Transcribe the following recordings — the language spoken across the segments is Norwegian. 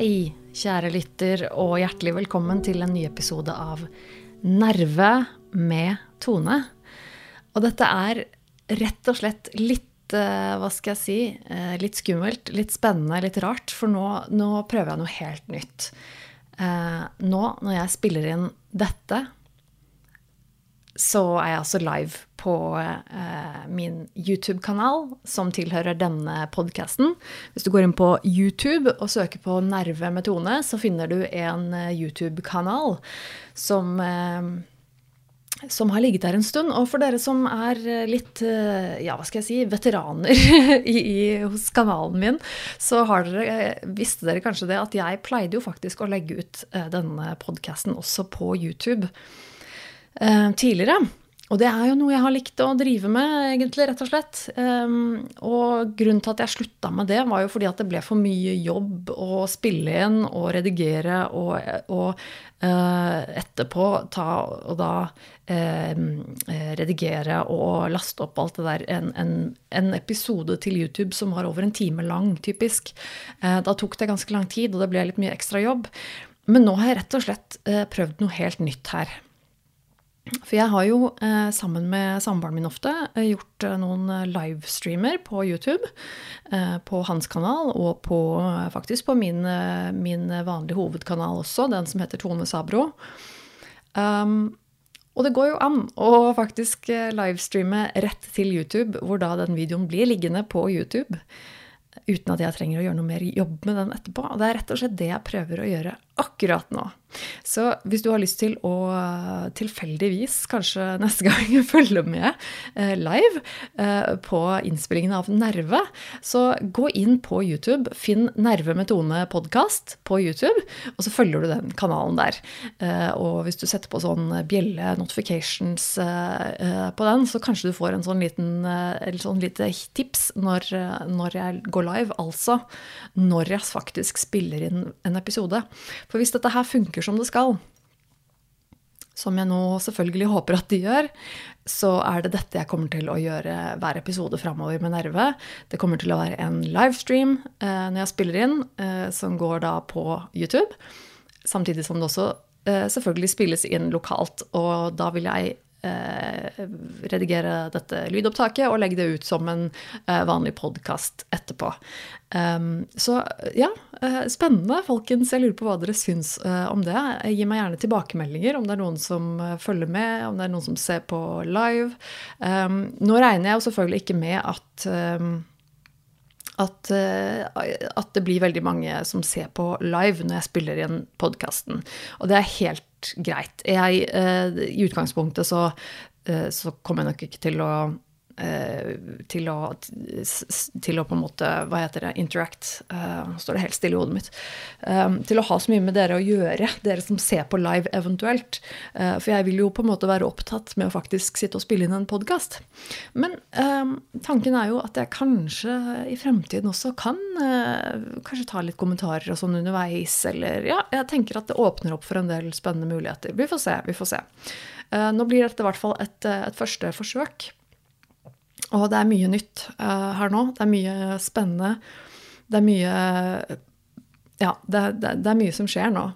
Hei, kjære lytter, og hjertelig velkommen til en ny episode av Nerve med Tone. Og dette er rett og slett litt, hva skal jeg si, eh, litt skummelt, litt spennende, litt rart. For nå, nå prøver jeg noe helt nytt. Eh, nå når jeg spiller inn dette, så er jeg altså live på eh, min YouTube-kanal, som tilhører denne podkasten. Hvis du går inn på YouTube og søker på Nerve med Tone, så finner du en eh, YouTube-kanal som eh, som har ligget der en stund. Og for dere som er litt eh, ja, hva skal jeg si, veteraner i, i, hos kanalen min, så dere, visste dere kanskje det at jeg pleide jo faktisk å legge ut eh, denne podkasten også på YouTube eh, tidligere. Og det er jo noe jeg har likt å drive med, egentlig, rett og slett. Um, og grunnen til at jeg slutta med det, var jo fordi at det ble for mye jobb å spille inn og redigere og, og uh, etterpå ta og da uh, redigere og laste opp alt det der. En, en, en, episode til YouTube som var over en time lang, typisk. Uh, da tok det ganske lang tid, og det ble litt mye ekstra jobb. Men nå har jeg rett og slett prøvd noe helt nytt her. For jeg har jo eh, sammen med samboeren min ofte eh, gjort eh, noen livestreamer på YouTube. På hans kanal og på, faktisk på min, min vanlige hovedkanal også, den som heter Tone Sabro. Um, og det går jo an å faktisk livestreame rett til YouTube, hvor da den videoen blir liggende på YouTube. Uten at jeg trenger å gjøre noe mer jobb med den etterpå. Det er rett og slett det jeg prøver å gjøre akkurat nå. Så hvis du har lyst til å tilfeldigvis kanskje neste gang følge med eh, live eh, på innspillingen av Nerve, så gå inn på YouTube, finn Nerve med Tone podkast på YouTube, og så følger du den kanalen der. Eh, og hvis du setter på sånn bjelle notifications på den, så kanskje du får en sånn liten sånn lite tips når, når jeg går live, altså når jeg faktisk spiller inn en episode. For hvis dette her funker som det skal, som jeg nå selvfølgelig håper at de gjør, så er det dette jeg kommer til å gjøre hver episode framover med Nerve. Det kommer til å være en livestream eh, når jeg spiller inn, eh, som går da på YouTube. Samtidig som det også eh, selvfølgelig spilles inn lokalt. Og da vil jeg eh, redigere dette lydopptaket og legge det ut som en eh, vanlig podkast etterpå. Um, så ja, eh, spennende, folkens. Jeg lurer på hva dere syns uh, om det. Gi meg gjerne tilbakemeldinger om det er noen som uh, følger med, om det er noen som ser på live. Um, nå regner jeg jo selvfølgelig ikke med at um, at, at, det blir veldig mange som ser på live når jeg spiller igjen podkasten. Og det er helt greit. Jeg, eh, I utgangspunktet så, eh, så kommer jeg nok ikke til å til å, til å, på en måte Hva heter det? Interact. Nå står det helt stille i hodet mitt. Til å ha så mye med dere å gjøre, dere som ser på live eventuelt. For jeg vil jo på en måte være opptatt med å faktisk sitte og spille inn en podkast. Men tanken er jo at jeg kanskje i fremtiden også kan kanskje ta litt kommentarer og sånn underveis, eller Ja, jeg tenker at det åpner opp for en del spennende muligheter. Vi får se, vi får se. Nå blir dette i hvert fall et, et første forsøk. Og det er mye nytt uh, her nå. Det er mye spennende. Det er mye Ja, det, det, det, er mye som skjer nå.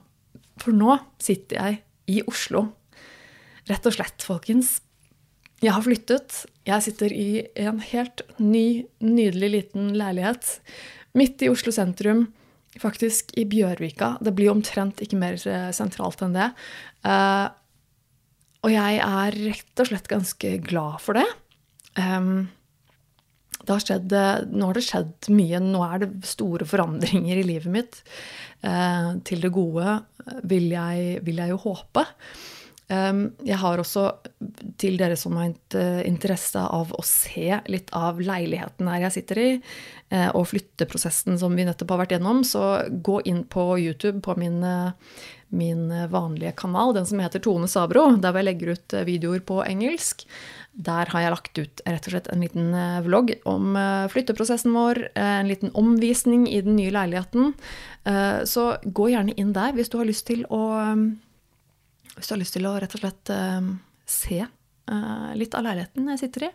For nå sitter jeg i Oslo. Rett og slett, folkens. Jeg har flyttet. Jeg sitter i en helt ny, nydelig liten leilighet midt i Oslo sentrum. Faktisk i Bjørvika. Det blir omtrent ikke mer eh, sentralt enn det. Uh, og jeg er rett og slett ganske glad for det. Um, har skjedd, nå har det skjedd mye. Nå er det store forandringer i livet mitt. Uh, til det gode, vil jeg, vil jeg jo håpe. Um, jeg har også, til dere som har interesse av å se litt av leiligheten her jeg sitter i, uh, og flytteprosessen som vi nettopp har vært gjennom, så gå inn på YouTube på min, min vanlige kanal, den som heter Tone Sabro, der jeg legger ut videoer på engelsk. Der har jeg lagt ut rett og slett en liten eh, vlogg om eh, flytteprosessen vår, eh, en liten omvisning i den nye leiligheten. Så gå gjerne inn der hvis du har lyst til å har lyst til å rett og slett se litt av leiligheten jeg sitter i.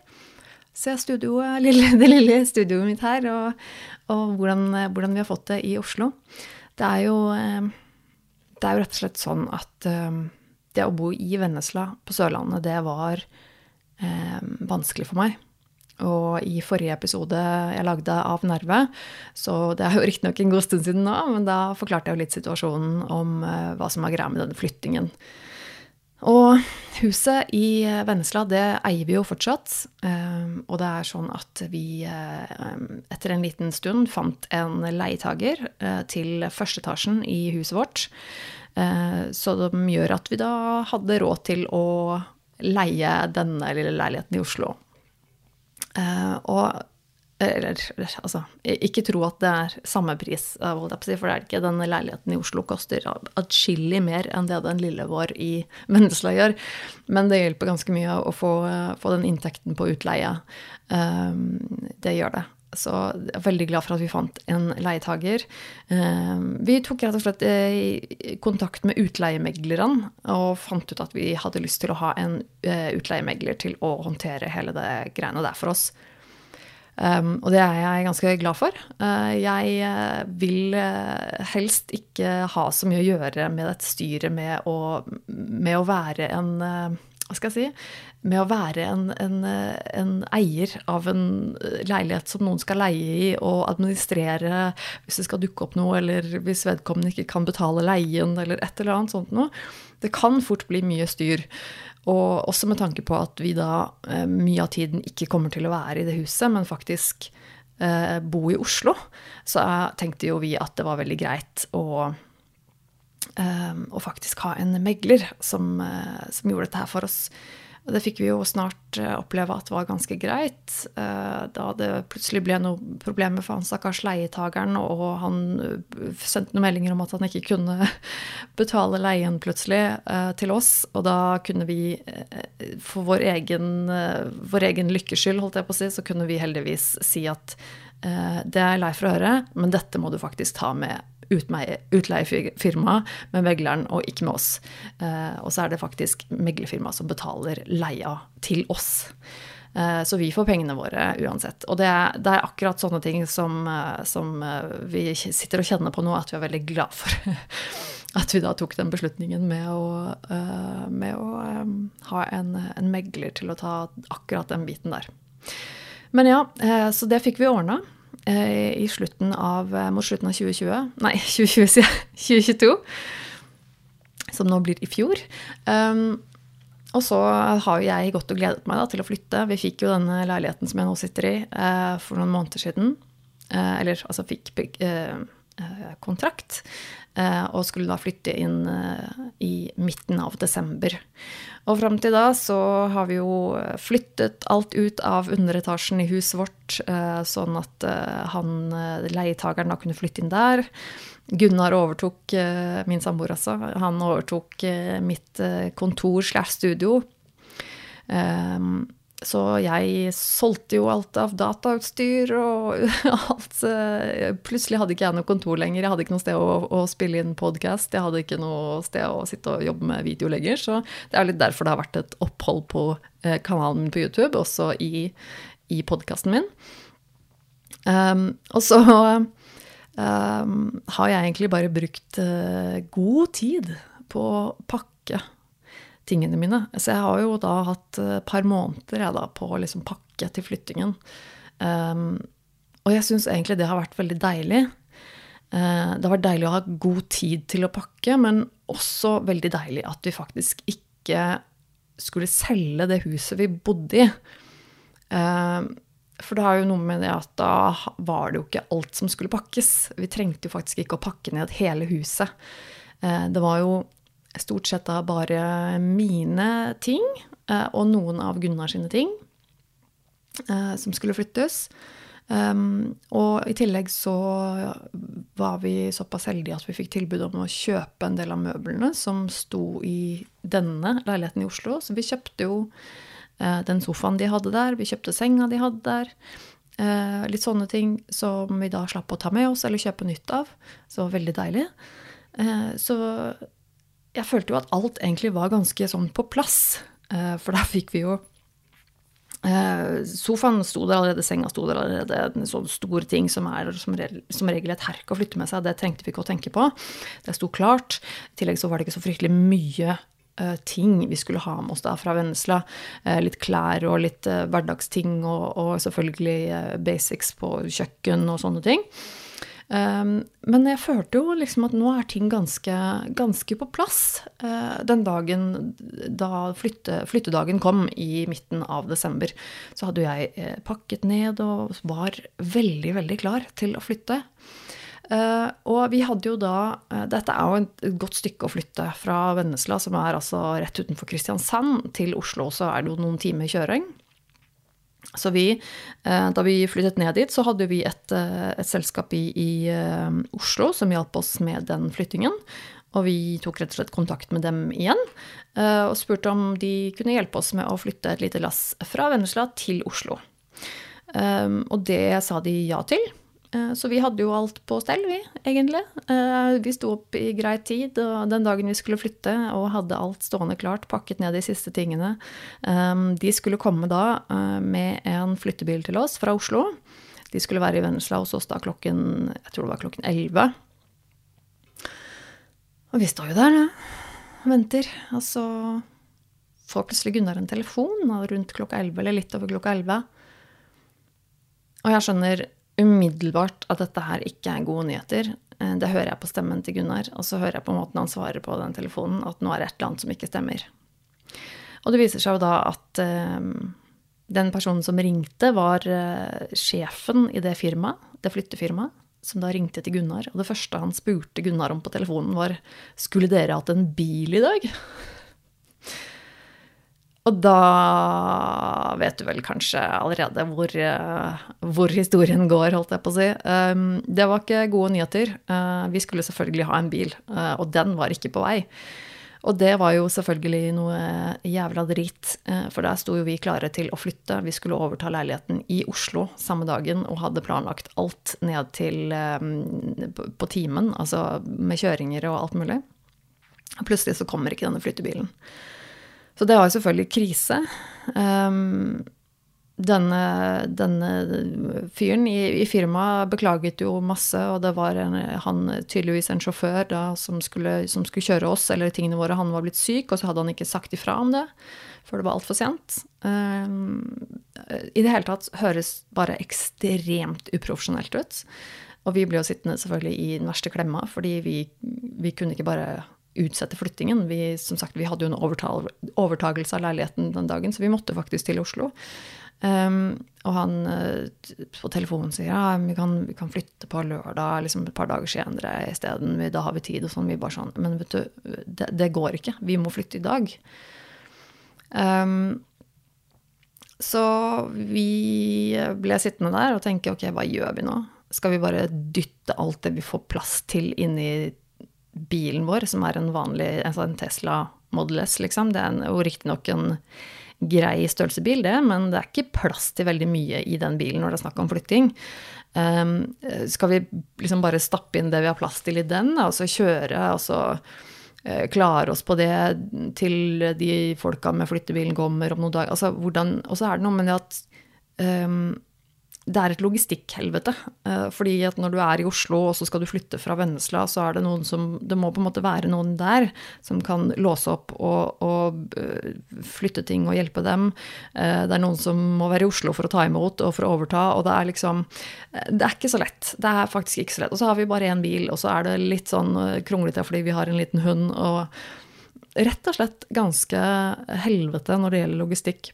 Se studioet, det lille studioet mitt her, og, og hvordan, hvordan, vi har fått det i Oslo. Det er jo, det er jo rett og slett sånn at det å bo i Vennesla på Sørlandet, det var eh, vanskelig for meg. Og i forrige episode jeg lagde av Nerve, så det er jo riktignok en god stund siden nå, men da forklarte jeg jo litt situasjonen om eh, hva som er greia med denne flyttingen. Og huset i Vennesla, det eier vi jo fortsatt. Eh, og det er sånn at vi eh, etter en liten stund fant en leietager eh, til førsteetasjen i huset vårt. Eh, så det gjør at vi da hadde råd til å leie denne lille leiligheten i Oslo. Eh, og eller altså, ikke tro at det er samme pris, for det er ikke. Denne leiligheten i Oslo koster atskillig mer enn det den lille vår i Vennesla gjør. Men det hjelper ganske mye å få, få den inntekten på utleie. Eh, det gjør det. Så jeg er veldig glad for at vi fant en leietager. Eh, vi tok rett og slett eh, kontakt med utleiemeglerne og fant ut at vi hadde lyst til å ha en eh, utleiemegler til å håndtere hele det greiene der for oss. og det er jeg ganske glad for. jeg vil helst ikke ha så mye å gjøre med dette styret med å, med å være en hva skal jeg si, med å være en, en, en, eier av en leilighet som noen skal leie i, og administrere hvis det skal dukke opp noe, eller hvis vedkommende ikke kan betale leien, eller et eller annet sånt noe. Det kan fort bli mye styr. Og også med tanke på at vi da eh, mye av tiden ikke kommer til å være i det huset, men faktisk eh, bo i Oslo, så tenkte jo vi at det var veldig greit å og faktisk ha en megler som, eh, som, gjorde dette her for oss. Og det fikk vi jo snart eh, oppleve at var ganske greit. Eh, da det plutselig ble noe problemer for han stakkars leietageren, og han sendte noen meldinger om at han ikke kunne betale leien plutselig til oss. Og da kunne vi, for vår egen, vår egen lykkes skyld, holdt jeg på å si, så kunne vi heldigvis si at det er lei for å høre, men dette må du faktisk ta med utleiefirma med megleren, og ikke med oss. Eh, og så er det faktisk meglerfirmaet som betaler leia til oss. Eh, så vi får pengene våre uansett. Og det er, det er akkurat sånne ting som, eh, som, vi sitter og kjenner på nå, at vi er veldig glad for. At vi da tok den beslutningen med å, med å ha en, en megler til å ta akkurat den biten der. Men ja, så det fikk vi ordna. Eh, i slutten av, eh, mot slutten av 2020 Nei, 2020, 2022. Som nå blir i fjor. Um, og så har jeg gått og gledet meg da, til å flytte. Vi fikk jo denne leiligheten som jeg nå sitter i, uh, for noen måneder siden. Uh, eller altså fikk uh, kontrakt. Og skulle da flytte inn i midten av desember. Og fram til da så har vi jo flyttet alt ut av underetasjen i huset vårt, eh, sånn at eh, han leietageren da kunne flytte inn der. Gunnar overtok, min samboer altså, han overtok mitt kontor slash studio. Så jeg solgte jo alt av datautstyr og alt. Eh, plutselig hadde ikke jeg noe kontor lenger. Jeg hadde ikke noe sted å, å spille inn podkast. Jeg hadde ikke noe sted å sitte og jobbe med video lenger. Så det er litt derfor det har vært et opphold på eh, kanalen min på YouTube, også i, i podkasten min. Um, og så um, har jeg egentlig bare brukt uh, god tid på å pakke tingene mine. Så jeg har jo da hatt et par måneder jeg da, på å liksom pakke til flyttingen. Um, og jeg syns egentlig det har vært veldig deilig. Uh, det har vært deilig å ha god tid til å pakke, men også veldig deilig at vi faktisk ikke skulle selge det huset vi bodde i. Uh, for det har jo noe med det at da var det jo ikke alt som skulle pakkes. Vi trengte jo faktisk ikke å pakke ned hele huset. Uh, det var jo stort sett da bare mine ting eh, og noen av Gunnar sine ting eh, som skulle flyttes. Um, og i tillegg så var vi såpass heldige at vi fikk tilbud om å kjøpe en del av møblene som sto i denne leiligheten i Oslo. Så vi kjøpte jo eh, den sofaen de hadde der, vi kjøpte senga de hadde der. Litt sånne ting som vi da slapp å ta med oss eller kjøpe nytt av. Så det var veldig deilig. Så jeg følte jo at alt egentlig var ganske sånn på plass. Eh, for da fikk vi jo eh, Sofaen sto der allerede, senga sto der allerede. En sånn stor ting som er som, regel, et herk å flytte med seg, det trengte vi ikke å tenke på. Det sto klart. I tillegg så var det ikke så fryktelig mye Eh, ting vi skulle ha med oss da fra Vennesla. Litt klær og litt hverdagsting og, og selvfølgelig basics på kjøkken og sånne ting. Um, men jeg følte jo liksom at nå er ting ganske, ganske på plass. Uh, den dagen da flytte, flyttedagen kom i midten av desember, så hadde jeg pakket ned og var veldig, veldig klar til å flytte. Uh, og vi hadde jo da uh, Dette er jo et godt stykke å flytte fra Vennesla, som er altså rett utenfor Kristiansand, til Oslo. Så er det jo noen timer kjøring. Så vi, uh, da vi flyttet ned dit, så hadde vi et, et selskap i, i Oslo som hjalp oss med den flyttingen. Og vi tok rett og slett kontakt med dem igjen og spurte om de kunne hjelpe oss med å flytte et lite lass fra Vennesla til Oslo. Og det sa de ja til. Eh, så vi hadde jo alt på stell, vi, egentlig. Eh, vi sto opp i grei tid og den dagen vi skulle flytte, og hadde alt stående klart, pakket ned de siste tingene. Eh, de skulle komme da med en flyttebil til oss fra Oslo. De skulle være i Vennesla hos oss da klokken jeg tror det var klokken 11. Og vi står jo der og venter. Og så får plutselig Gunnar en telefon rundt klokka 11, eller litt over klokka 11. Og jeg skjønner umiddelbart at dette her ikke er gode nyheter. Eh, det hører jeg på stemmen til Gunnar, og så hører jeg på måten han svarer på den telefonen, at nå er det et eller annet som ikke stemmer. Og det viser seg jo da at uh, den personen som ringte, var uh, sjefen i det firmaet, det flyttefirmaet, som da ringte til Gunnar. Og det første han spurte Gunnar om på telefonen, var skulle dere hatt en bil i dag? Og da vet du vel kanskje allerede hvor, eh, hvor, historien går, holdt jeg på å si. Um, det var ikke gode nyheter. Uh, vi skulle selvfølgelig ha en bil, uh, og den var ikke på vei. Og det var jo selvfølgelig noe jævla drit, for der sto jo vi klare til å flytte. Vi skulle overta leiligheten i Oslo samme dagen og hadde planlagt alt ned til på timen, altså med kjøringer og alt mulig. Plutselig så kommer ikke denne flyttebilen. Så det var jo selvfølgelig krise. Um, denne, denne, fyren i, i, firmaet beklaget jo masse, og det var en, han tydeligvis en sjåfør da, som, skulle, som, skulle, kjøre oss eller tingene våre. Han var blitt syk, og så hadde han ikke sagt ifra om det før det var altfor sent. Um, I det hele tatt høres bare ekstremt uprofesjonelt ut. Og vi ble jo sittende selvfølgelig i den verste klemma, fordi vi, vi kunne ikke bare utsette flyttingen. Vi, som sagt, vi hadde jo en overtagelse av leiligheten den dagen, så vi måtte faktisk til Oslo. Um, og han uh, på telefonen sier ja, vi kan, vi kan flytte på lørdag, liksom et par dager senere isteden. Da har vi tid og sånn. Vi bare sånn Men vet du, det, det går ikke. Vi må flytte i dag. Um, så vi ble sittende der og tenke ok, hva gjør vi nå? Skal vi bare dytte alt det vi får plass til, inn i bilen vår, som er en vanlig altså en Tesla Model S, liksom. Det er jo riktignok en grei størrelsebil, det, men det er ikke plass til veldig mye i den bilen når det er snakk om flytting. Um, skal vi liksom bare stappe inn det vi har plass til i den, og så kjøre, og uh, klare oss på det til de folka med flyttebilen kommer om noen dager? Altså hvordan Og så er det noe med det at um, det er et logistikkhelvete. Eh, fordi at når du er i Oslo og så skal du flytte fra Vennesla, så er det noen som Det må på en måte være noen der som kan låse opp og, og eh, flytte ting og hjelpe dem. Eh, det er noen som må være i Oslo for å ta imot og for å overta, og det er liksom Det er ikke så lett. Det er faktisk ikke så lett. Og så har vi bare én bil, og så er det litt sånn kronglete fordi vi har en liten hund, og rett og slett ganske helvete når det gjelder logistikk.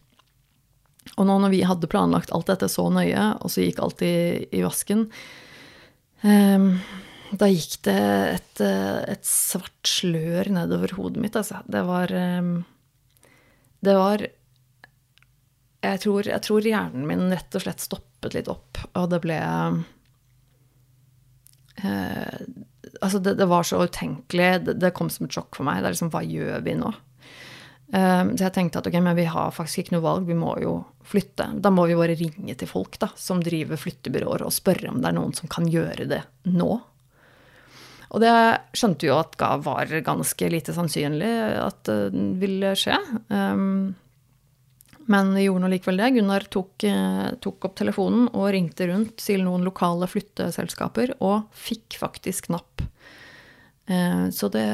Og nå når vi hadde planlagt alt dette så nøye, og så gikk alt i, i vasken um, Da gikk det et, et, svart slør nedover hodet mitt, altså. Det var um, Det var jeg tror, jeg tror, hjernen min rett og slett stoppet litt opp, og det ble uh, Altså, det, det, var så utenkelig. Det, det, kom som et sjokk for meg. Det er liksom Hva gjør vi nå? Um, så jeg tenkte at ok, men vi har faktisk ikke noe valg, vi må jo flytte. Da må vi bare ringe til folk da, som driver flyttebyråer, og spørre om det er noen som kan gjøre det nå. Og det skjønte jo at var ganske lite sannsynlig at det ville skje. Um, men vi gjorde nå likevel det. Gunnar tok, eh, tok, opp telefonen og ringte rundt til noen lokale flytteselskaper, og fikk faktisk napp. Uh, så det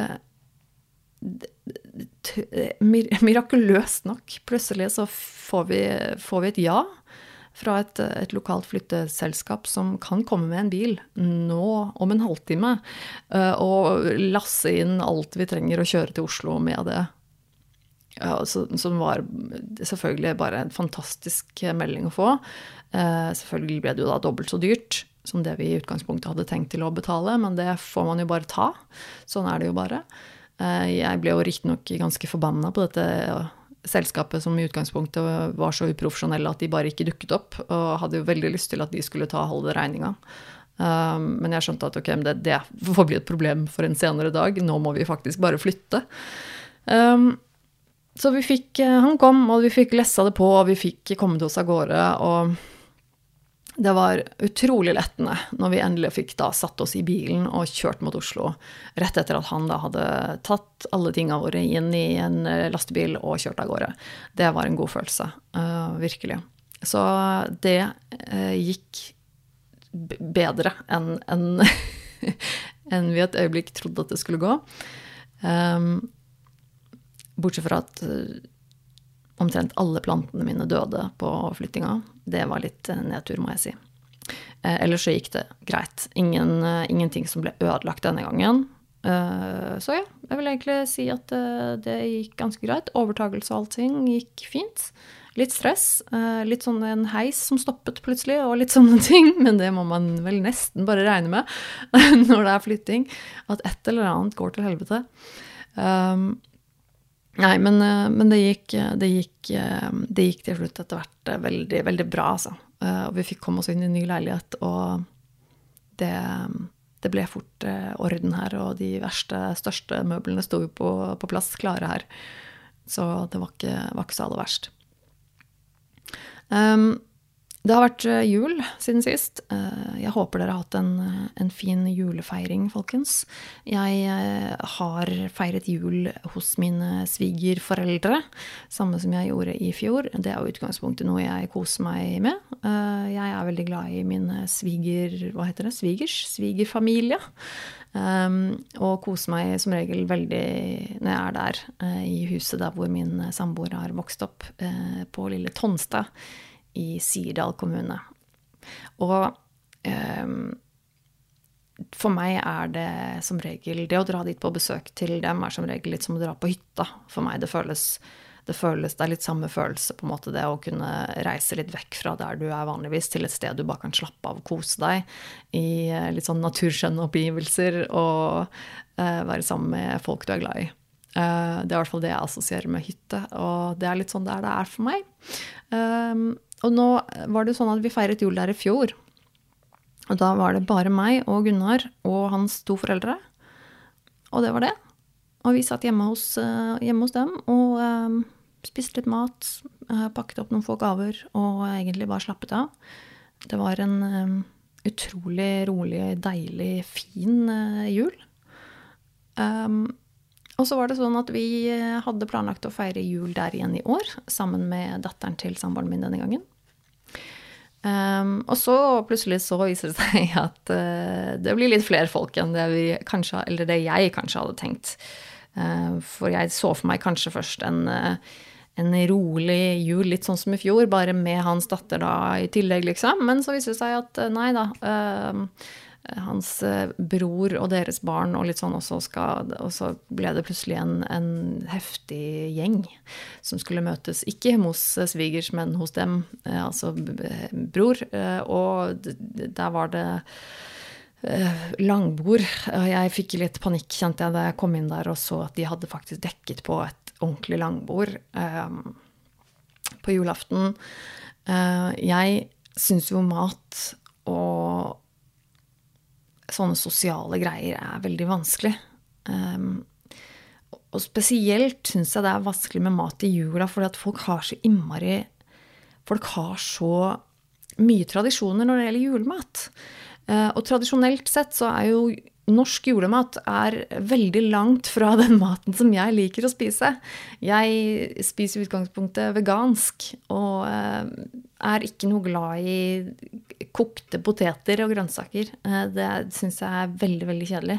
mirakuløst nok, plutselig så får vi, får vi et ja fra et, et, lokalt flytteselskap som kan komme med en bil nå om en halvtime eh, og lasse inn alt vi trenger å kjøre til Oslo med det. Ja, som var selvfølgelig bare en fantastisk melding å få. Eh, selvfølgelig ble det jo da dobbelt så dyrt som det vi i utgangspunktet hadde tenkt til å betale, men det får man jo bare ta. Sånn er det jo bare. Eh, jeg ble jo riktignok ganske forbanna på dette selskapet som i utgangspunktet var så uprofesjonelle at de bare ikke dukket opp, og hadde jo veldig lyst til at de skulle ta halve regninga. Um, men jeg skjønte at ok, det, det får bli et problem for en senere dag. Nå må vi faktisk bare flytte. Um, så vi fikk eh, Han kom, og vi fikk lessa det på, og vi fikk kommet oss av gårde. Og det var utrolig lettende når vi endelig fikk da satt oss i bilen og kjørt mot Oslo. Rett etter at han da hadde tatt alle tinga våre inn i en eh, lastebil og kjørt av gårde. Det var en god følelse. Uh, virkelig. Så det uh, gikk bedre enn en, en vi et øyeblikk trodde at det skulle gå. Um, bortsett fra at omtrent alle plantene mine døde på flyttinga. Det var litt eh, nedtur, må jeg si. Eh, ellers så gikk det greit. Ingen, eh, ingenting som ble ødelagt denne gangen. Så ja, jeg vil egentlig si at det gikk ganske greit. Overtagelse og allting gikk fint. Litt stress. Litt sånn en heis som stoppet plutselig, og litt sånne ting. Men det må man vel nesten bare regne med når det er flytting. At et eller annet går til helvete. Um, Nei, men, eh, men det, gikk, det, gikk, eh, det, gikk, til slutt etter hvert eh, veldig, veldig bra, altså. Og vi fikk komme oss inn i en ny leilighet, og det, det ble fort orden her. Og de verste, største møblene sto på, på, plass, klare her. Så det var ikke, var ikke så aller verst. Um, det har vært eh, jul siden sist. Eh, jeg håper dere har hatt en, en fin julefeiring, folkens. Jeg eh, har feiret jul hos mine svigerforeldre, samme som jeg gjorde i fjor. Det er jo utgangspunktet noe jeg koser meg med. Jeg er veldig glad i min sviger... Hva heter det? Svigers? Svigerfamilie. Um, og koser meg som regel veldig når jeg er der, i huset der hvor min samboer har vokst opp, på lille Tonstad i Sirdal kommune. Og um, for meg er det som regel Det å dra dit på besøk til dem er som regel litt som å dra på hytta. For meg det føles det føles, det er litt samme følelse, på en måte, det å kunne reise litt vekk fra der du er vanligvis, til et sted du bare kan slappe av og kose deg i eh, litt sånn naturskjønne oppgivelser og uh, være sammen med folk du er glad i. Uh, det er i hvert fall det jeg assosierer med hytte, og det er litt sånn der det er for meg. Um, og nå var det sånn at vi feiret jul der i fjor. Og da var det bare meg og Gunnar og hans to foreldre. Og det var det. Og vi satt hjemme hos, uh, hjemme hos dem og um, spiste litt mat. Uh, pakket opp noen få gaver og egentlig bare slappet av. Det var en utrolig rolig, deilig, fin jul. Um, og så var det sånn at vi hadde planlagt å feire jul der igjen i år, sammen med datteren til samboeren min denne gangen. Um, og så plutselig så viser det seg at uh, det blir litt flere folk enn det, kanskje, det jeg kanskje hadde tenkt. Uh, for jeg så for meg kanskje først en, uh, en, rolig jul, litt sånn som i fjor, bare med hans datter da i tillegg, liksom. Men så viser det seg at nei da. Ehm, hans eh, bror og deres barn og litt sånn også skal Og så ble det plutselig en, en heftig gjeng som skulle møtes, ikke hos svigers, men hos dem, eh, altså bror. Eh, og der var det langbord. Jeg fikk litt panikk, kjente jeg, da jeg kom inn der og så at de hadde faktisk dekket på et ordentlig langbord på julaften. Jeg syns jo mat og sånne sosiale greier er veldig vanskelig. Um, og spesielt syns jeg det er vanskelig med mat i jula, fordi at folk har så innmari Folk har så mye tradisjoner når det gjelder julemat. Uh, og tradisjonelt sett så er jo norsk julemat er veldig langt fra den maten som jeg liker å spise. Jeg spiser i utgangspunktet vegansk og eh, er ikke noe glad i kokte poteter og grønnsaker. Eh, det syns jeg er veldig, veldig kjedelig.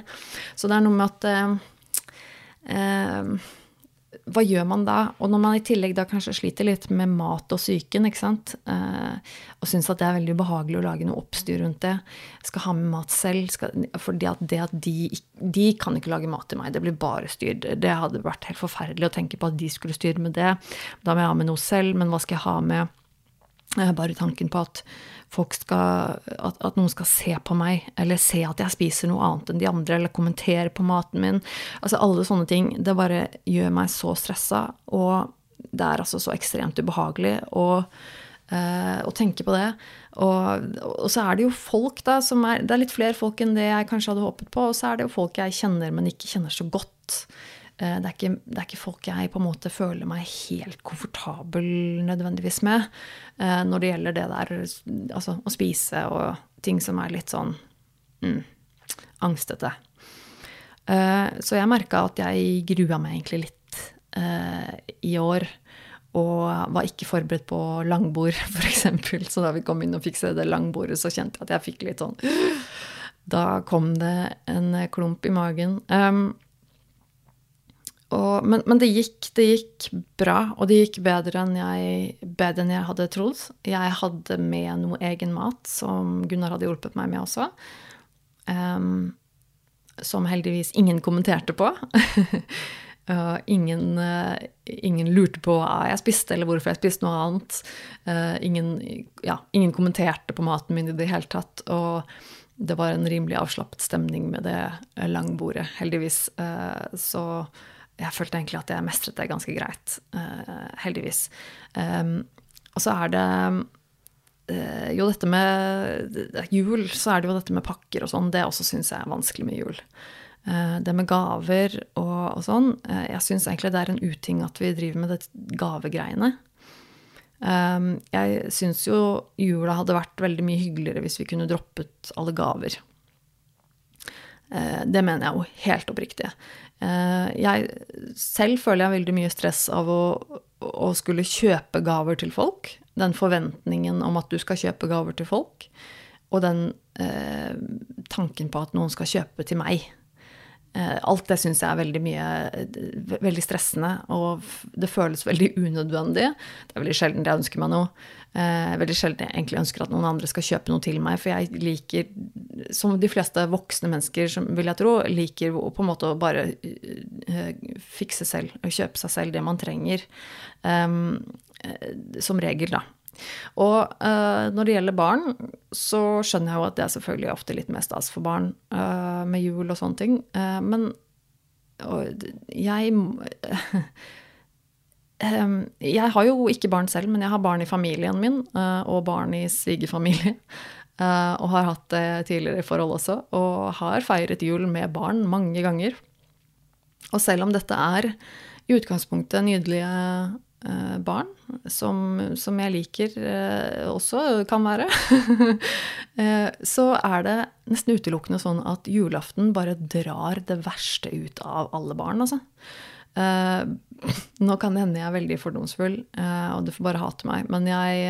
Så det er noe med at eh, hva gjør man da? Og når man i tillegg da kanskje sliter litt med mat og psyken, ikke sant, eh, og syns at det er veldig ubehagelig å lage noe oppstyr rundt det, skal ha med mat selv skal, fordi at det at de, de kan ikke lage mat til meg, det blir bare styr. Det hadde vært helt forferdelig å tenke på at de skulle styre med det. Da må jeg ha med noe selv, men hva skal jeg ha med? Bare tanken på at skal, at, at, noen skal se på meg, eller se at jeg spiser noe annet enn de andre, eller kommentere på maten min. Altså alle sånne ting. Det bare gjør meg så stressa, og det er altså så ekstremt ubehagelig å, eh, å tenke på det. Og, og, så er det jo folk, da, som er Det er litt flere folk enn det jeg kanskje hadde håpet på, og så er det jo folk jeg kjenner, men ikke kjenner så godt. Eh, det er, ikke, det er, ikke, folk jeg på en måte føler meg helt komfortabel nødvendigvis med eh, når det gjelder det der altså å spise og ting som er litt sånn mm, angstete. Eh, så jeg merka at jeg grua meg egentlig litt i år. Og var ikke forberedt på langbord, f.eks. Så da vi kom inn og fikk se det langbordet, så kjente jeg at jeg fikk litt sånn Da kom det en klump i magen. Og, men, men det, gikk, det, gikk, bra, og det gikk bedre enn, jeg, bedre enn jeg hadde trodd. Jeg hadde med noe egen mat som Gunnar hadde hjulpet meg med også. Um, som heldigvis ingen kommenterte på. uh, ingen, uh, ingen, lurte på hva jeg spiste, eller hvorfor jeg spiste noe annet. Uh, ingen, ja, ingen, kommenterte på maten min i det hele tatt. Og det var en rimelig avslappet stemning med det langbordet, heldigvis. så jeg følte egentlig at jeg mestret det ganske greit, uh, heldigvis. Um, og så er det uh, jo dette med jul, så er det jo dette med pakker og sånn. Det også syns jeg er vanskelig med jul. Uh, det med gaver og, og sånn. jeg syns egentlig det er en uting at vi driver med det gavegreiene. Um, jeg syns jo jula hadde vært veldig mye hyggeligere hvis vi kunne droppet alle gaver. Det mener jeg jo helt oppriktig. Eh, jeg selv føler jeg veldig mye stress av å, å, skulle kjøpe gaver til folk. Den forventningen om at du skal kjøpe gaver til folk. Og den eh, tanken på at noen skal kjøpe til meg. Eh, alt det syns jeg er veldig mye veldig stressende, og det føles veldig unødvendig. Det er veldig sjelden jeg ønsker meg noe. Eh, veldig sjelden jeg egentlig ønsker at noen andre skal kjøpe noe til meg, for jeg liker, som de fleste voksne mennesker, vil jeg tro, liker på en måte å bare fikse selv og kjøpe seg selv det man trenger. Um, som regel, da. Og uh, når det gjelder barn, så skjønner jeg jo at det er selvfølgelig ofte litt mer stas for barn uh, med jul og sånne ting. Uh, men jeg Jeg har jo ikke barn selv, men jeg har barn i familien min og barn i svigerfamilie. og har hatt det tidligere i forhold også. Og har feiret jul med barn mange ganger. Og selv om dette er i utgangspunktet nydelige barn, som, som, jeg liker eh, også kan være, eh, så er det nesten utelukkende sånn at julaften bare drar det verste ut av alle barn, altså. Nå kan det hende jeg er veldig fordomsfull, og du får bare hate meg, men jeg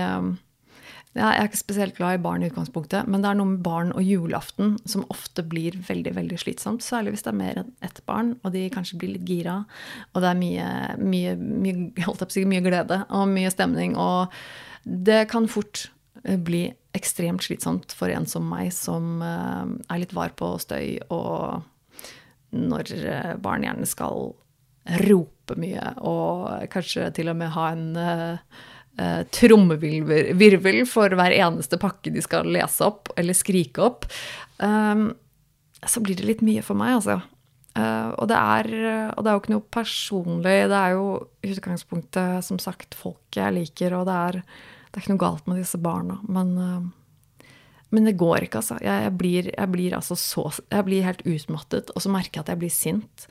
jeg er ikke spesielt glad i barn i utgangspunktet, men det er noe med barn og julaften som ofte blir veldig veldig slitsomt. Særlig hvis det er mer enn ett barn, og de kanskje blir litt gira. Og det er mye, mye, mye, si, mye glede og mye stemning. Og det kan fort eh, bli ekstremt slitsomt for en som meg, som eh, er litt var på støy, og når eh, barn gjerne skal rope mye, og kanskje til og med ha en eh, trommevirvel for hver eneste pakke de skal lese opp eller skrike opp, eh, så blir det litt mye for meg, altså. Eh, og, det er, og, det er, jo ikke noe personlig. Det er jo utgangspunktet, som sagt, folk jeg liker, og det er, det er ikke noe galt med disse barna. Men, uh, men det går ikke, altså. Jeg, jeg, blir, jeg, blir altså så, jeg blir helt utmattet, og så merker jeg at jeg blir sint.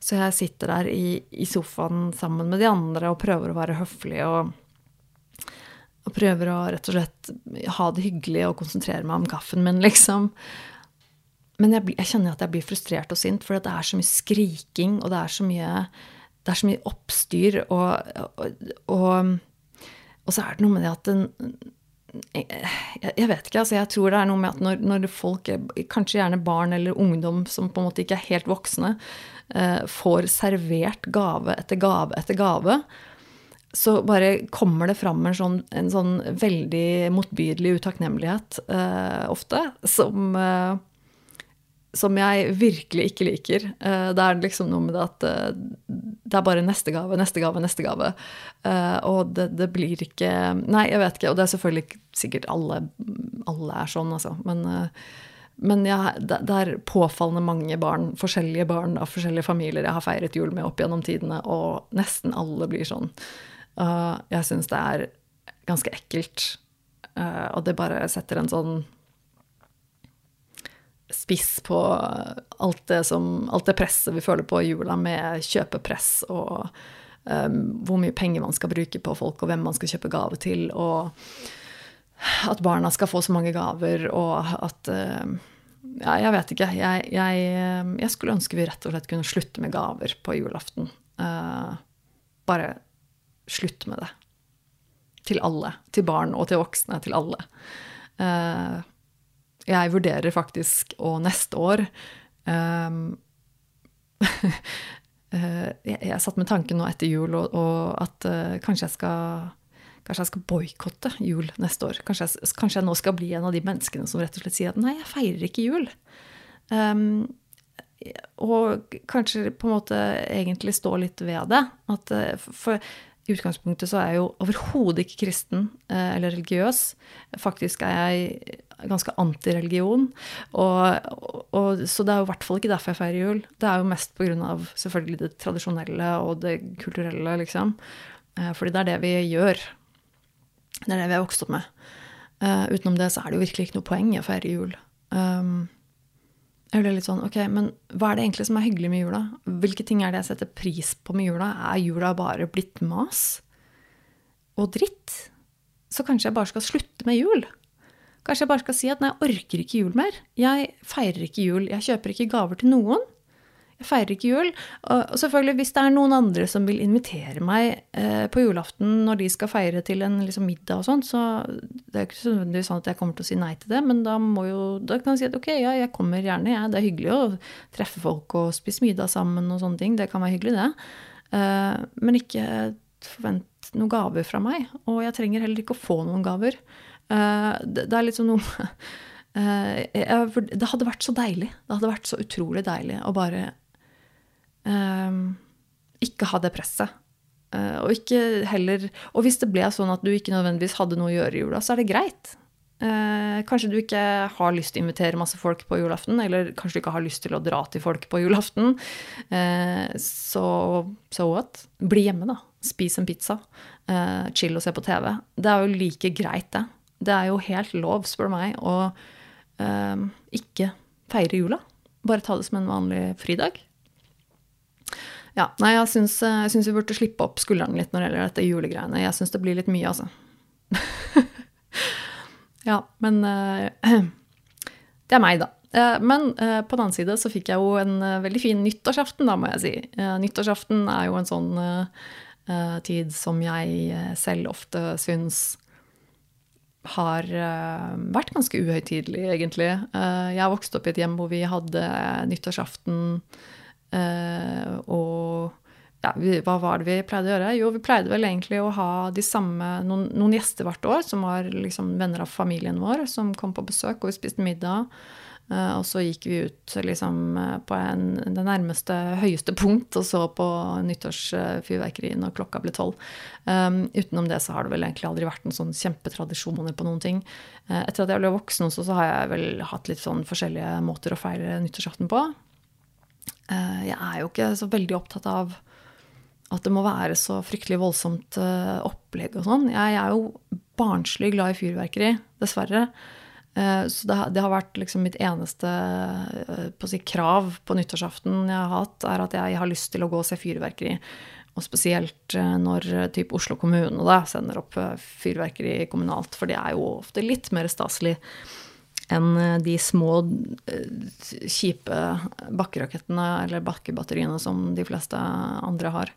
Så jeg sitter der i, i, sofaen sammen med de andre og prøver å være høflig og, og prøver å rett og slett ha det hyggelig og konsentrere meg om kaffen min, liksom. Men jeg, jeg kjenner at jeg blir frustrert og sint, for det er så mye skriking, og det er så mye, er så mye oppstyr, og, og, og, og så er det noe med det at den, jeg, vet ikke. altså Jeg tror det er noe med at når, når, folk, kanskje gjerne barn eller ungdom som på en måte ikke er helt voksne, eh, får servert gave etter gave etter gave, så bare kommer det fram en sånn, en sånn veldig motbydelig utakknemlighet eh, ofte, som eh, som jeg virkelig ikke liker. Uh, det er liksom noe med det at uh, det er bare neste gave, neste gave, neste gave. Uh, og det, det, blir ikke Nei, jeg vet ikke. Og det er selvfølgelig sikkert alle, alle er sånn, altså. Men, men jeg, det, det, er påfallende mange barn, forskjellige barn av forskjellige familier jeg har feiret jul med opp gjennom tidene, og nesten alle blir sånn. Jeg syns det er ganske ekkelt. og det bare setter en sånn spiss på alt det, som, alt det presset vi føler på i jula, med kjøpepress og um, hvor mye penger man skal bruke på folk, og hvem man skal kjøpe gave til, og at barna skal få så mange gaver, og at uh, Ja, jeg vet ikke. Jeg, jeg, jeg, skulle ønske vi rett og slett kunne slutte med gaver på julaften. Uh, bare slutt med det. Til alle. Til barn og til voksne. Til alle. Uh, jeg vurderer faktisk å neste år um, jeg, jeg satt med tanken nå etter jul og, og at uh, kanskje jeg skal Kanskje jeg skal boikotte jul neste år. Kanskje jeg, kanskje jeg, nå skal bli en av de menneskene som rett og slett sier at nei, jeg feirer ikke jul. Um, og kanskje på en måte egentlig stå litt ved det. At, eh, for i utgangspunktet så er jeg jo overhodet ikke kristen eh, eller religiøs. Faktisk er jeg ganske antireligion. Og, og, så det er jo i hvert fall ikke derfor jeg feirer jul. Det er jo mest pga. selvfølgelig det tradisjonelle og det kulturelle, liksom. Eh, fordi det er det vi gjør. Det er det vi har vokst opp med. Uh, utenom det så er det jo virkelig ikke noe poeng i å feire jul. Um, jeg ble litt sånn, ok, men hva er det egentlig som er hyggelig med jula? Hvilke ting er det jeg setter pris på med jula? Er jula bare blitt mas og dritt? Så kanskje jeg bare skal slutte med jul? Kanskje jeg bare skal si at nei, jeg orker ikke jul mer. Jeg feirer ikke jul. Jeg kjøper ikke gaver til noen. Jeg feirer ikke jul. Og selvfølgelig, hvis det er noen andre som vil invitere meg eh, på julaften når de skal feire til en liksom, middag og sånn, så det er ikke nødvendigvis sånn at jeg kommer til å si nei til det, men da, jo, da kan jeg si at ok, ja, jeg kommer gjerne, jeg. Ja. Det er hyggelig å treffe folk og spise middag sammen og sånne ting. Det kan være hyggelig, det. Eh, men ikke forvent noen gaver fra meg. Og jeg trenger heller ikke å få noen gaver. Eh, det, er sånn noe det hadde vært så deilig. Det hadde vært så utrolig deilig å bare ikke ha det presset. Uh, og ikke heller Og hvis det ble sånn at du ikke nødvendigvis hadde noe å gjøre i jula, så er det greit. Eh, kanskje du ikke har lyst til å invitere masse folk på julaften, eller kanskje du ikke har lyst til å dra til folk på julaften. Eh, så so what? Bli hjemme, da. Spis en pizza. chill og se på TV. Det er jo like greit, det. Det er jo helt lov, spør meg, å ikke feire jula. Bare ta det som en vanlig fridag. Ja, nei, jeg syns, eh, vi burde slippe opp skuldrene litt når det gjelder dette julegreiene. Jeg syns det blir litt mye, altså. ja, men uh, Det er meg, da. Uh, men uh, på den annen side så fikk jeg jo en veldig fin nyttårsaften, da, må jeg si. nyttårsaften er jo en sånn tid som jeg selv ofte syns har vært ganske uhøytidelig, egentlig. jeg vokste opp i et hjem hvor vi hadde nyttårsaften og ja, vi, hva var det vi pleide å gjøre? Jo, vi pleide vel egentlig å ha de samme, noen, noen gjester hvert år, som var liksom venner av familien vår, som kom på besøk, og vi spiste middag. Uh, og så gikk vi ut liksom, på en, det nærmeste høyeste punkt og så på nyttårsfyrverkeri når klokka ble tolv. Um, utenom det så har det vel egentlig aldri vært noen sånn kjempetradisjoner på noen ting. Uh, etter at jeg ble voksen også, så har jeg vel hatt litt sånn forskjellige måter å feire nyttårsaften på. Eh, jeg er jo ikke så veldig opptatt av at det må være så fryktelig voldsomt eh, opplegg og sånn. Jeg er jo barnslig glad i fyrverkeri, dessverre. Eh, så det, har vært liksom mitt eneste på si, krav på nyttårsaften jeg har hatt, er at jeg har lyst til å gå og se fyrverkeri. Og spesielt når typ Oslo kommune da, sender opp fyrverkeri kommunalt, for det er jo ofte litt mer staselig enn de små, kjipe bakkerakettene eller bakkebatteriene som de fleste andre har.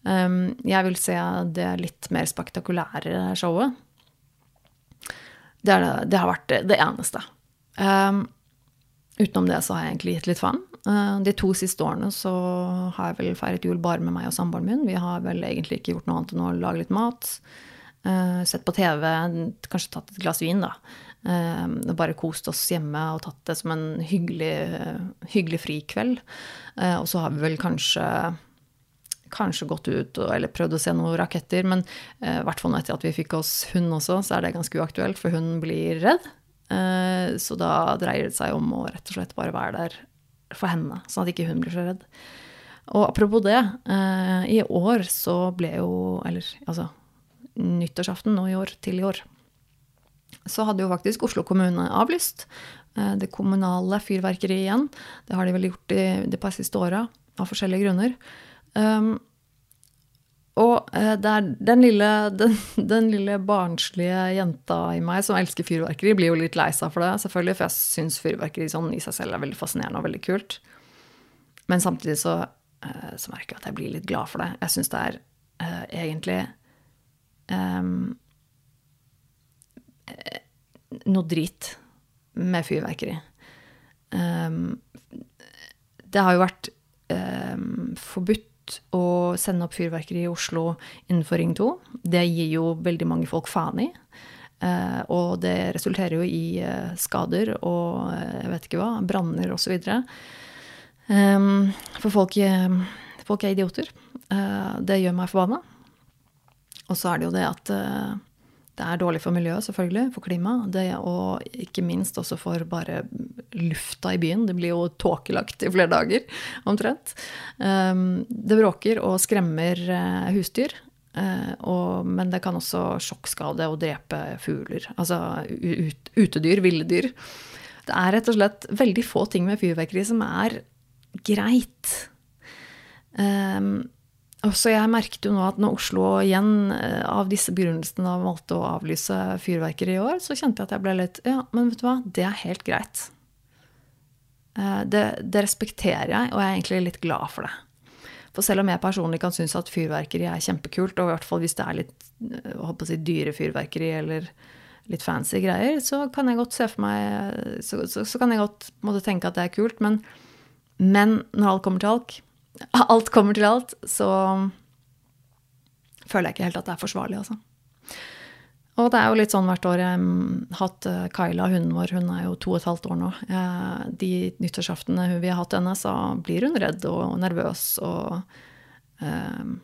Jeg vil se det litt mer spektakulære showet. Det, det, det, har vært det, eneste. Um, utenom det så har jeg egentlig gitt litt faen. Uh, de to siste årene så har jeg vel feiret jul bare med meg og samboeren min. Vi har vel egentlig ikke gjort noe annet enn å lage litt mat. Uh, sett på TV, kanskje tatt et glass vin, da. Uh, bare kost oss hjemme og tatt det som en hyggelig, hyggelig frikveld. og så har vi vel kanskje kanskje gått ut og, eller prøvd å se noen raketter. Men eh, i eh, hvert fall etter at vi fikk oss hund også, så er det ganske uaktuelt, for hun blir redd. Eh, så da dreier det seg om å rett og slett bare være der for henne, sånn at ikke hun blir så redd. Og apropos det, eh, i år så ble jo Eller altså nyttårsaften nå i år til i år. Så hadde jo faktisk Oslo kommune avlyst eh, det kommunale fyrverkeriet igjen. Det har de vel gjort i de par siste åra, av forskjellige grunner. Um, og uh, det er den lille, den, den, lille barnslige jenta i meg som elsker fyrverkeri, blir jo litt lei seg for det, selvfølgelig, for jeg syns fyrverkeri sånn i seg selv er veldig fascinerende og veldig kult. Men samtidig så, uh, så merker jeg at jeg blir litt glad for det. Jeg syns det er uh, egentlig um, noe drit med fyrverkeri. Um, det har jo vært um, forbudt å sende opp fyrverkeri i Oslo innenfor Ring 2. Det gir jo veldig mange folk faen i. Uh, og det resulterer jo i uh, skader og uh, jeg vet ikke hva, branner osv. Um, for folk, folk, er idioter. det gjør meg forbanna. Og så er det jo det at det er dårlig for miljøet, selvfølgelig, for klimaet. Og ikke minst også for bare lufta i byen. Det blir jo tåkelagt i flere dager, omtrent. Um, det bråker og skremmer uh, husdyr. Og, men det kan også sjokkskade og drepe fugler. Altså ut, utedyr, ville dyr. Det er rett og slett veldig få ting med fyrverkeri som er greit. Um, så jeg merket jo nå at når Oslo igjen eh, av disse begrunnelsene valgte å avlyse fyrverkeri i år, så kjente jeg at jeg ble litt Ja, men vet du hva, det er helt greit. Eh, det, det respekterer jeg, og jeg er egentlig litt glad for det. For selv om jeg personlig kan synes at fyrverkeri er kjempekult, og i hvert fall hvis det er litt håper å si, dyre fyrverkeri eller litt fancy greier, så kan jeg godt se for meg Så, så, så kan jeg godt måtte tenke at det er kult, men, men når alt kommer til alt alt kommer til alt, så føler jeg ikke helt at det er forsvarlig, altså. Og det er jo litt sånn hvert år. Jeg har hatt Kaila, hunden vår, hun er jo to og et halvt år nå. De nyttårsaftene vi har hatt henne, så blir hun redd og nervøs og um,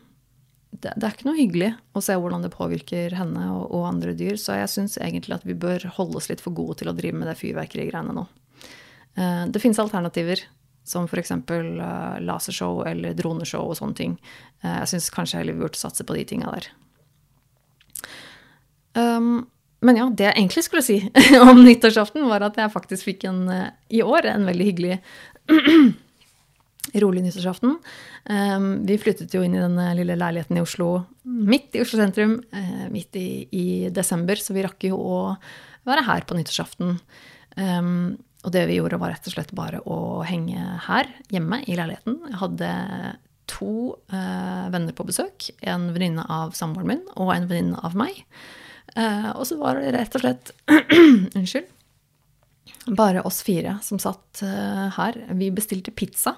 det, er ikke noe hyggelig å se hvordan det påvirker henne og, og andre dyr. Så jeg syns egentlig at vi bør holde oss litt for gode til å drive med det fyrverkerigreiene nå. Det finnes alternativer som f.eks. Uh, eh, lasershow eller droneshow og sånne ting. Uh, jeg syns kanskje heller vi burde satse på de tinga der. Um, men ja, det jeg egentlig skulle si om nyttårsaften, var at jeg faktisk fikk en, uh, i år en veldig hyggelig rolig nyttårsaften. Um, vi flyttet jo inn i denne lille leiligheten i Oslo, midt i Oslo sentrum, uh, midt i, i, desember, så vi rakk jo å være her på nyttårsaften. Um, og det vi gjorde, var rett og slett bare å henge her hjemme i leiligheten. Jeg hadde to eh, venner på besøk. En venninne av samboeren min og en venninne av meg. Eh, og så var det rett og slett Unnskyld. Bare oss fire som satt eh, her. Vi bestilte pizza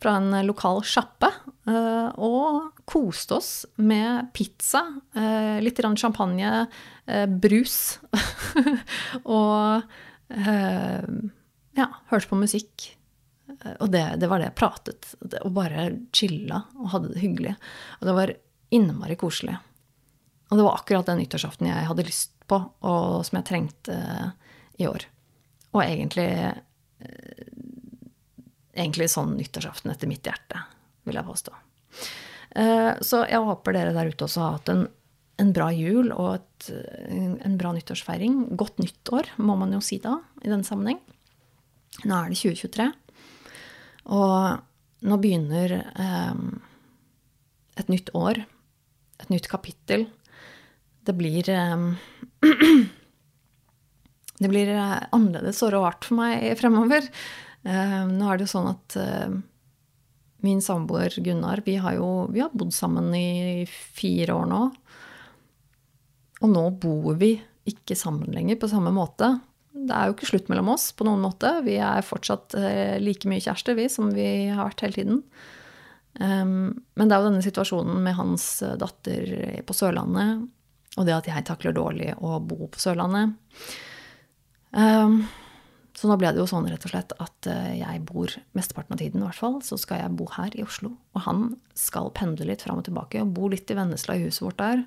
fra en lokal sjappe. Eh, og koste oss med pizza, eh, litt champagne, eh, brus og ja, hørte på musikk. Uh, og det, det, var det jeg pratet. Og bare chilla og hadde det hyggelig. Og det var innmari koselig. Og det var akkurat den nyttårsaften jeg hadde lyst på, og som jeg trengte uh, i år. Og egentlig Egentlig sånn nyttårsaften etter mitt hjerte, vil jeg påstå. Så jeg håper dere der ute også har hatt en en bra jul og et, en bra nyttårsfeiring. Godt nyttår, må man jo si da, i denne sammenheng. Nå er det 2023. Og nå begynner eh, et nytt år. Et nytt kapittel. Det blir eh, Det blir eh, annerledes og rart for meg fremover. Eh, nå er det jo sånn at eh, min samboer Gunnar, vi har jo vi har bodd sammen i fire år nå. Og nå bor vi ikke sammen lenger på samme måte. Det er jo ikke slutt mellom oss på noen måte. Vi er fortsatt eh, like mye kjærester, vi, som vi har vært hele tiden. Um, men det er jo denne situasjonen med hans eh, datter på Sørlandet, og det at jeg takler dårlig å bo på Sørlandet. Um, så nå ble det jo sånn rett og slett at eh, jeg bor mesteparten av tiden, i hvert fall, så skal jeg bo her i Oslo. Og han skal pendle litt fram og tilbake og bo litt i Vennesla, i huset vårt der.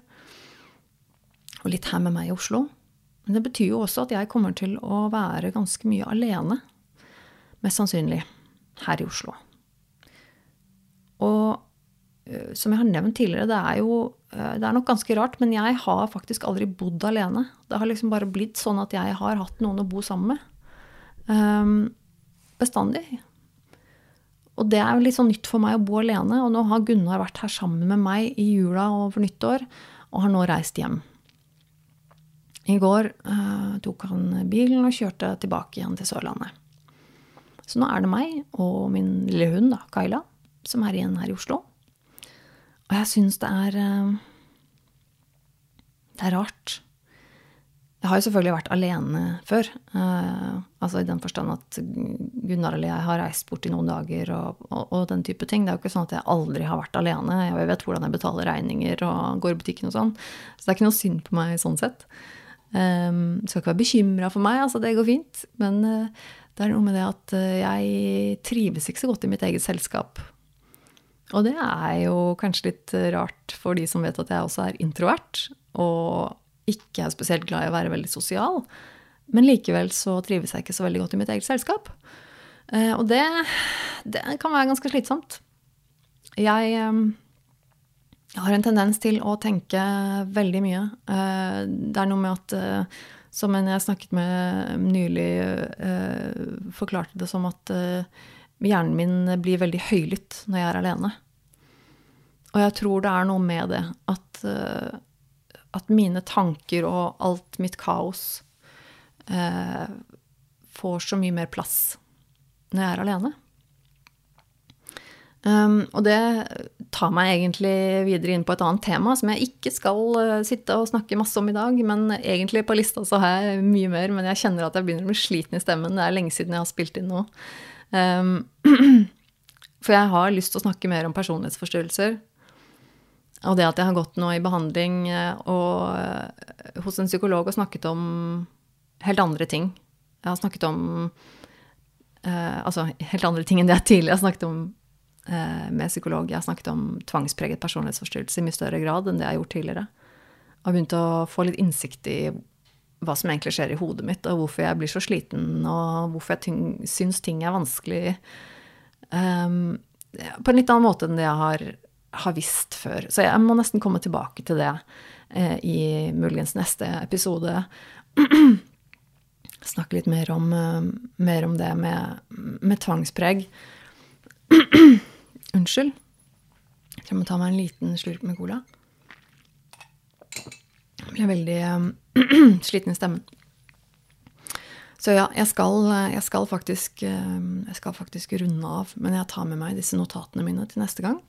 Og litt her med meg i Oslo. Men det betyr jo også at jeg kommer til å være ganske mye alene. Mest sannsynlig her i Oslo. Og eh, som jeg har nevnt tidligere, det er jo eh, det er nok ganske rart, men jeg har faktisk aldri bodd alene. Det har liksom bare blitt sånn at jeg har hatt noen å bo sammen med. Um, bestandig. Og det er jo litt sånn nytt for meg å bo alene. Og nå har Gunnar vært her sammen med meg i jula og for nyttår, og har nå reist hjem. I går uh, tok han bilen og kjørte tilbake igjen til Sørlandet. Så nå er det meg og min lille hund, da, Kaila, som er igjen her i Oslo. Og jeg syns det er uh, Det er rart. Jeg har jo selvfølgelig vært alene før. Uh, altså I den forstand at Gunnar eller jeg har reist bort i noen dager og, og, og, den type ting. Det er jo ikke sånn at jeg aldri har vært alene. Jeg vet hvordan jeg betaler regninger og går i butikken og sånn. Så det er ikke noe synd på meg sånn sett. Um, skal ikke være bekymra for meg, altså det går fint. Men uh, det er noe med det at uh, jeg trives ikke så godt i mitt eget selskap. Og det er jo kanskje litt rart for de som vet at jeg også er introvert. Og ikke er spesielt glad i å være veldig sosial. Men likevel så trives jeg ikke så veldig godt i mitt eget selskap. Uh, og det, det kan være ganske slitsomt. Jeg, eh, jeg har en tendens til å tenke veldig mye. Eh, det er noe med at som en jeg snakket med nylig, forklarte det som at hjernen min blir veldig høylytt når jeg er alene. Og jeg tror det er noe med det at at mine tanker og alt mitt kaos eh, får så mye mer plass når jeg er alene. Um, og det tar meg egentlig videre inn på et annet tema som jeg ikke skal uh, sitte og snakke masse om i dag. Men egentlig på lista så har jeg mye mer, men jeg kjenner at jeg begynner å bli sliten i stemmen. Det er lenge siden jeg har spilt inn noe. Um, for jeg har lyst til å snakke mer om personlighetsforstyrrelser. Og det at jeg har gått nå i behandling eh, og, uh, hos en psykolog og snakket om helt andre ting. Jeg har snakket om uh, Altså helt andre ting enn det jeg tidligere har snakket om med psykolog. Jeg har snakket om tvangspreget personlighetsforstyrrelse i mye større grad enn det jeg har gjort tidligere. Jeg har begynt å få litt innsikt i hva som egentlig skjer i hodet mitt, og hvorfor jeg blir så sliten, og hvorfor jeg tyng, syns ting er vanskelig. Um, på en litt annen måte enn det jeg har har visst før. Så jeg må nesten komme tilbake til det eh, i muligens neste episode. Snakke litt mer om, uh, mer om det med, med tvangspreg. Unnskyld. Jeg må ta meg en liten slurk med cola. Jeg ble veldig um, sliten i stemmen. Så ja, jeg skal, jeg skal, faktisk, jeg skal faktisk runde av. Men jeg tar med meg disse notatene mine til neste gang.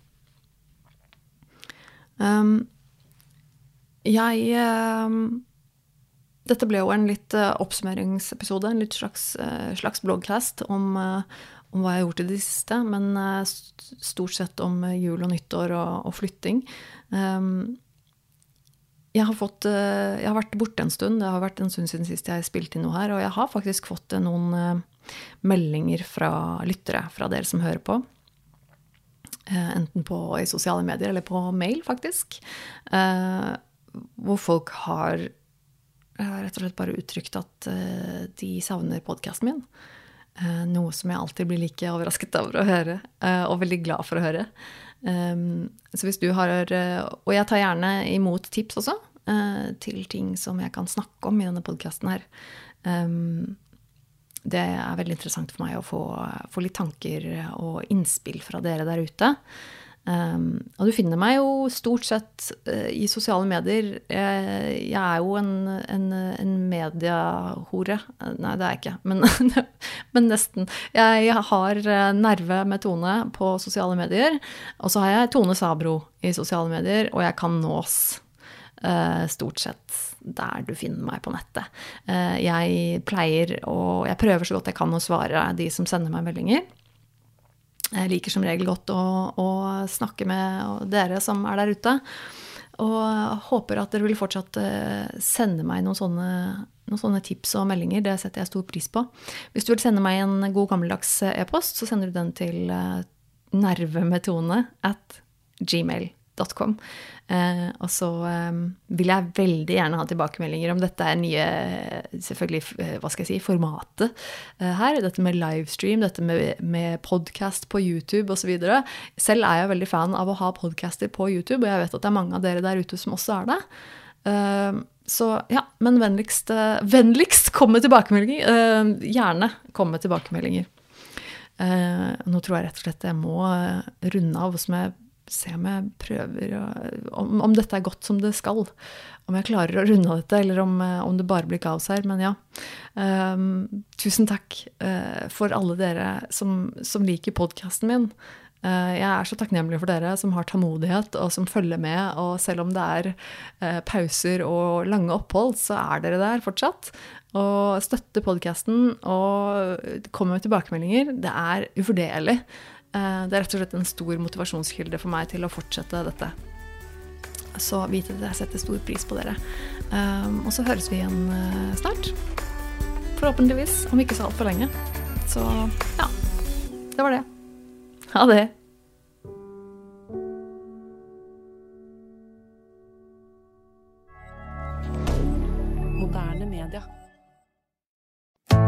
Um, jeg um, Dette ble jo en litt oppsummeringsepisode, en litt slags, slags bloggcast om, uh, om, hva jeg har gjort i det siste, men stort sett om jul og nyttår og, og flytting. Um, jeg har, fått, jeg har vært borte en stund. Det har vært en stund siden sist jeg spilte inn noe her. Og jeg har faktisk fått noen meldinger fra lyttere, fra dere som hører på. Eh, enten på, i sosiale medier eller på mail, faktisk. Eh, hvor folk har eh, rett og slett bare uttrykt at de savner podkasten min. Noe som jeg alltid blir like overrasket over å høre, og veldig glad for å høre. Så hvis du har Og jeg tar gjerne imot tips også. til ting som jeg kan snakke om i denne podkasten her. Um, det er veldig interessant for meg å få, få litt tanker og innspill fra dere der ute. Um, og du finner meg jo stort sett uh, i sosiale medier. Jeg, jeg er jo en, en, en mediehore. Nei, det er jeg ikke, men, men nesten. Jeg, har eh, Nerve med Tone på sosiale medier. Og så har jeg Tone Sabro i sosiale medier, og jeg kan nås uh, stort sett der du finner meg på nettet. Uh, jeg pleier og jeg prøver så godt jeg kan å svare de som sender meg meldinger. Jeg liker som regel godt å, å snakke med dere som er der ute. Og håper at dere vil fortsatt eh, sende meg noen sånne, noen sånne, tips og meldinger. Det setter jeg stor pris på. Hvis du vil sende meg en god gammeldags e-post, så sender du den til eh, nervemetone at gmail.com com. Eh, og så eh, vil jeg veldig gjerne ha tilbakemeldinger om dette er nye selvfølgelig, eh, hva skal jeg si, formatet eh, her. Dette med livestream, dette med, med podkast på YouTube osv. Selv er jeg veldig fan av å ha podcaster på YouTube, og jeg vet at det er mange av dere der ute som også er det. Eh, så ja, men vennligst, vennligst kom med tilbakemeldinger. gjerne kom med tilbakemeldinger. nå tror jeg rett og slett jeg må runde av som jeg se om jeg prøver å, om, om, dette er godt som det skal. Om jeg klarer å runde av dette, eller om, eh, om, det bare blir kaos her. Men ja. Um, tusen takk uh, for alle dere som, som liker podkasten min. Uh, jeg er så takknemlig for dere som har tålmodighet og som følger med. Og selv om det er pauser og lange opphold, så er dere der fortsatt. Og støtter podkasten og kommer med tilbakemeldinger. Det er uvurderlig. Eh, det er rett og slett en stor motivasjonskilde for meg til å fortsette dette. Så vite at jeg setter stor pris på dere. Eh, og så høres vi igjen eh, snart. Forhåpentligvis, om ikke så altfor lenge. Så ja. Det var det. Ha det.